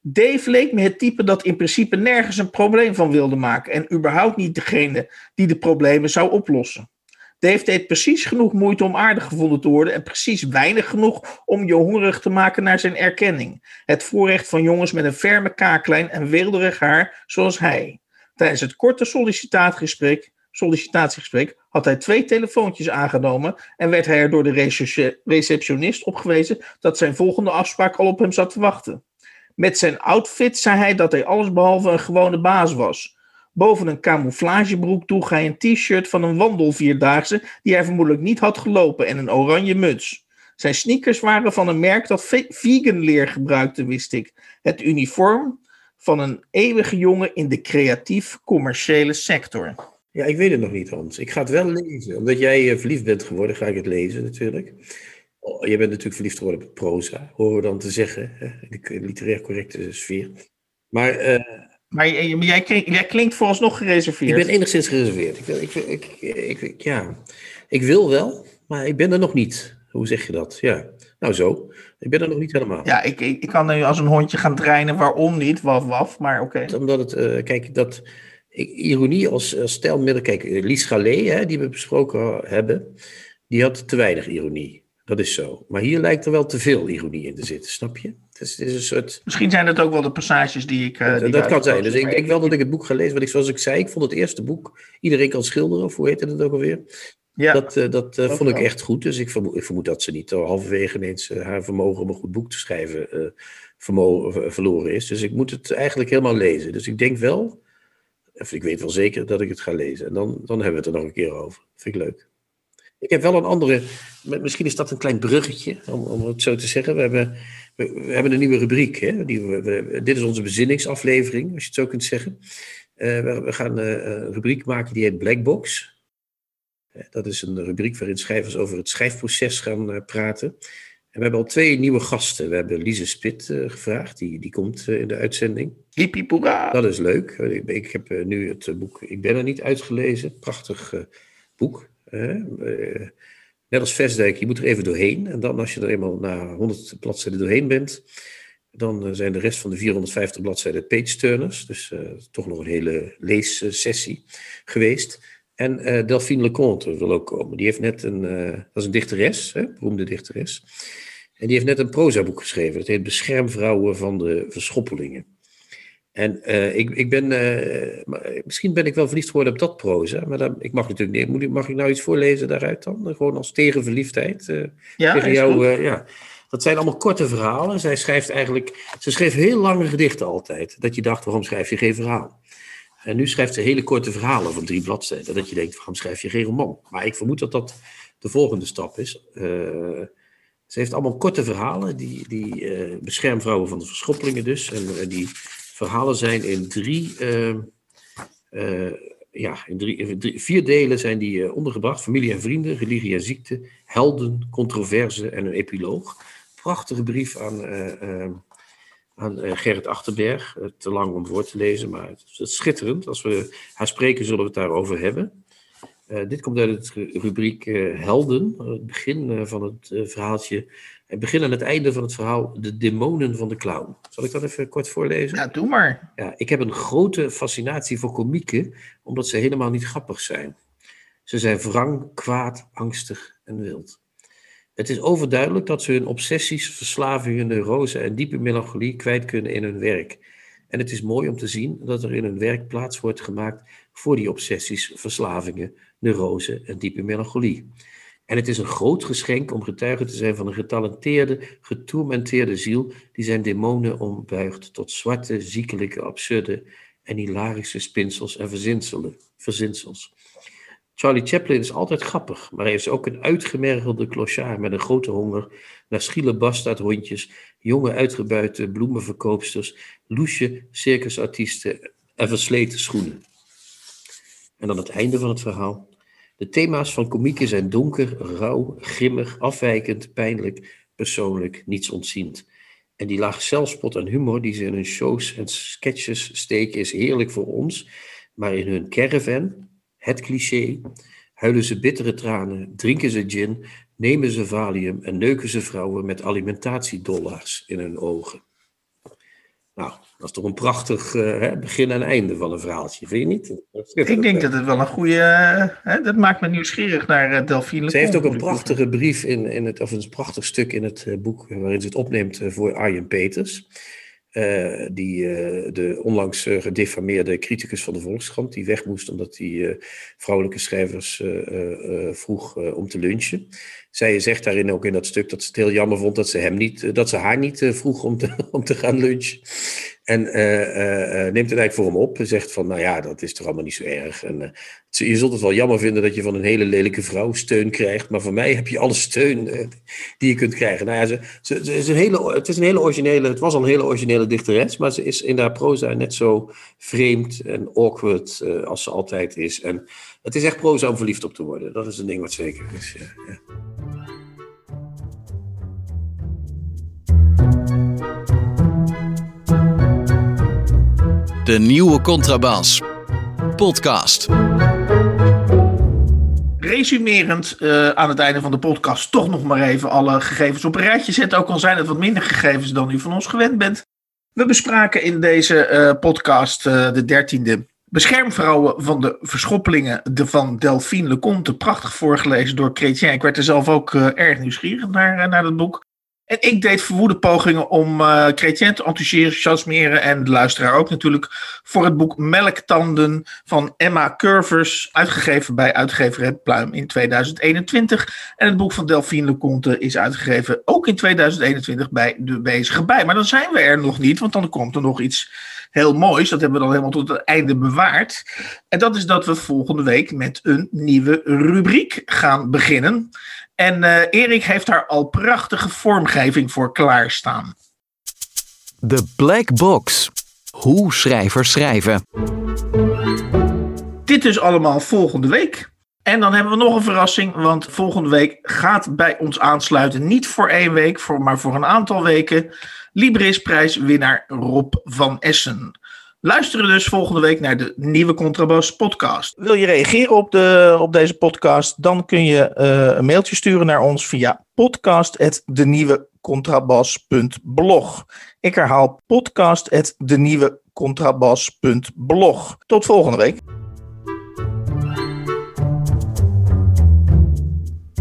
Dave leek me het type dat in principe nergens een probleem van wilde maken en überhaupt niet degene die de problemen zou oplossen. Dave deed precies genoeg moeite om aardig gevonden te worden en precies weinig genoeg om je hongerig te maken naar zijn erkenning. Het voorrecht van jongens met een ferme kaaklijn en weelderig haar zoals hij. Tijdens het korte sollicitatiegesprek, sollicitatiegesprek had hij twee telefoontjes aangenomen en werd hij er door de receptionist op gewezen dat zijn volgende afspraak al op hem zat te wachten. Met zijn outfit zei hij dat hij allesbehalve een gewone baas was. Boven een camouflagebroek droeg hij een t-shirt van een wandelvierdaagse die hij vermoedelijk niet had gelopen en een oranje muts. Zijn sneakers waren van een merk dat vegan leer gebruikte, wist ik. Het uniform van een eeuwige jongen in de creatief-commerciële sector. Ja, ik weet het nog niet, Hans. Ik ga het wel lezen. Omdat jij eh, verliefd bent geworden, ga ik het lezen natuurlijk. Oh, je bent natuurlijk verliefd geworden op proza, horen we dan te zeggen. In de literair correcte sfeer. Maar uh, maar jij, jij, klinkt vooralsnog gereserveerd. Ik ben enigszins gereserveerd. Ik, ik, ik, ik, ja. ik wil wel, maar ik ben er nog niet. Hoe zeg je dat? Ja, nou zo. Ik ben er nog niet helemaal. Ja, ik, ik, kan nu als een hondje gaan trainen. Waarom niet? Waf, waf. Maar oké. Omdat het, uh, kijk, dat ironie als, als stijlmiddel. Kijk, Lies Gallet, hè, die we besproken hebben, die had te weinig ironie. Dat is zo. Maar hier lijkt er wel te veel ironie in te zitten, snap je? Het is, het is een soort... Misschien zijn het ook wel de passages die ik. Uh, die dat kan zijn. Dus ik denk wel dat ik het boek ga lezen. Want ik, zoals ik zei, ik vond het eerste boek. Iedereen kan schilderen, of hoe heet het ook alweer? Ja, dat uh, dat uh, vond ik echt goed. Dus ik vermoed, ik vermoed dat ze niet halverwege ineens haar vermogen om een goed boek te schrijven vermogen, verloren is. Dus ik moet het eigenlijk helemaal lezen. Dus ik denk wel, of ik weet wel zeker dat ik het ga lezen. En dan, dan hebben we het er nog een keer over. Vind ik leuk. Ik heb wel een andere, misschien is dat een klein bruggetje, om, om het zo te zeggen. We hebben, we, hebben een nieuwe rubriek. Hè? Die, we, dit is onze bezinningsaflevering, als je het zo kunt zeggen. Uh, we, we, gaan uh, een rubriek maken die heet Blackbox. Uh, dat is een rubriek waarin schrijvers over het schrijfproces gaan praten. En we hebben al twee nieuwe gasten. We hebben Lise Spit gevraagd, die, die komt in de uitzending. Hippie Dat is leuk. Ik, ik heb nu het boek Ik ben er niet uitgelezen. Prachtig boek. Eh, net als Vestdijk, je moet er even doorheen. En dan als je er eenmaal na 100 bladzijden doorheen bent, dan eh, zijn de rest van de 450 bladzijden page-turners. Dus uh, toch nog een hele leessessie geweest. En uh, Delphine Leconte wil ook komen. Die heeft net een, dat is een dichteres, hè, beroemde dichteres. En die heeft net een proza-boek geschreven. Dat heet Beschermvrouwen van de Verschoppelingen. En uh, ik, ik ben, uh, misschien ben ik wel verliefd geworden op dat proza, maar dan, ik mag natuurlijk niet. Mag ik nou iets voorlezen daaruit dan? Gewoon als tegenverliefdheid uh, ja, tegen jou. ja. Dat zijn allemaal korte verhalen. Zij schrijft eigenlijk, ze schreef heel lange gedichten altijd. Dat je dacht, waarom schrijf je geen verhaal? En nu schrijft ze hele korte verhalen van drie bladzijden. Dat je denkt, waarom schrijf je geen roman? Maar ik vermoed dat dat de volgende stap is. ze heeft allemaal korte verhalen, die, die beschermvrouwen van de verschoppelingen dus. En die verhalen zijn in drie, uh, uh, ja, in drie, vier delen zijn die uh, ondergebracht. Familie en vrienden, religie en ziekte, helden, controverse en een epiloog. Prachtige brief aan, aan Gerrit Achterberg. te lang om voor te lezen, maar het is schitterend. Als we haar spreken, zullen we het daarover hebben. dit komt uit het rubriek Helden, het begin van het verhaaltje het begin en het einde van het verhaal De Demonen van de Clown. Zal ik dat even kort voorlezen? Ja, doe maar. Ja, ik heb een grote fascinatie voor komieken, omdat ze helemaal niet grappig zijn. Ze zijn wrang, kwaad, angstig en wild. Het is overduidelijk dat ze hun obsessies, verslavingen, neurose en diepe melancholie kwijt kunnen in hun werk. En het is mooi om te zien dat er in hun werk plaats wordt gemaakt voor die obsessies, verslavingen, neurose en diepe melancholie. En het is een groot geschenk om getuige te zijn van een getalenteerde, getormenteerde ziel die zijn demonen ombuigt tot zwarte, ziekelijke, absurde en hilarische spinsels en verzinsels. Charlie Chaplin is altijd grappig, maar hij is ook een uitgemergelde clochard met een grote honger naar schiele bastaardhondjes, jonge uitgebuite bloemenverkoopsters, loesje circusartiesten en versleten schoenen. En dan het einde van het verhaal. De thema's van komieken zijn donker, rauw, grimmig, afwijkend, pijnlijk, persoonlijk, niets ontziend. En die laag zelfspot en humor die ze in hun shows en sketches steken is heerlijk voor ons, maar in hun caravan, het cliché, huilen ze bittere tranen, drinken ze gin, nemen ze valium en neuken ze vrouwen met alimentatiedollars in hun ogen. Nou, dat is toch een prachtig uh, begin en einde van een verhaaltje, vind je niet? Ik denk dat het wel een goede. Uh, dat maakt me nieuwsgierig naar uh, Delphine. Ze heeft ook een prachtige brief in, in het, of een prachtig stuk in het boek waarin ze het opneemt voor Arjen Peters. die de onlangs gedefameerde criticus van de Volkskrant, die weg moest omdat hij vrouwelijke schrijvers vroeg om te lunchen. Zij zegt daarin ook in dat stuk dat ze het heel jammer vond dat ze, hem niet, dat ze haar niet vroeg om te, om te gaan lunchen. En uh, uh, neemt het eigenlijk voor hem op en zegt van, nou ja, dat is toch allemaal niet zo erg. En, je zult het wel jammer vinden dat je van een hele lelijke vrouw steun krijgt, maar van mij heb je alle steun die je kunt krijgen. Nou ja, ze, ze, ze, is een hele, het is een hele originele, het was al een hele originele dichteres, maar ze is in haar proza net zo vreemd en awkward als ze altijd is. En het is echt proza om verliefd op te worden, dat is een ding wat zeker is. Ja, ja. De nieuwe Contrabas. Podcast. Resumerend uh, aan het einde van de podcast toch nog maar even alle gegevens op een rijtje zetten. Ook al zijn het wat minder gegevens dan u van ons gewend bent. We bespraken in deze uh, podcast uh, de dertiende beschermvrouwen van de verschoppelingen de van Delphine Leconte. Prachtig voorgelezen door Chrétien. Ik werd er zelf ook erg nieuwsgierig naar, naar dat boek. En ik deed verwoede pogingen om uh, Chrétien te enthousiasmeren en de luisteraar ook natuurlijk voor het boek Melktanden van Emma Curvers, uitgegeven bij uitgever Pluim in 2021. En het boek van Delphine Leconte is uitgegeven ook in 2021 bij De Bezige Bij. Maar dan zijn we er nog niet, want dan komt er nog iets heel moois. Dat hebben we dan helemaal tot het einde bewaard. En dat is dat we volgende week met een nieuwe rubriek gaan beginnen. En uh, Erik heeft daar al prachtige vormgeving voor klaarstaan. De Black Box. Hoe schrijvers schrijven. Dit is allemaal volgende week. En dan hebben we nog een verrassing, want volgende week gaat bij ons aansluiten, niet voor één week, voor, maar voor een aantal weken, Librisprijswinnaar Rob van Essen. Luisteren dus volgende week naar de nieuwe Contrabas podcast. Wil je reageren op, de, op deze podcast? Dan kun je uh, een mailtje sturen naar ons via podcast.denieuwecontrabas.blog. Ik herhaal podcast.denieuwecontrabas.blog. Tot volgende week.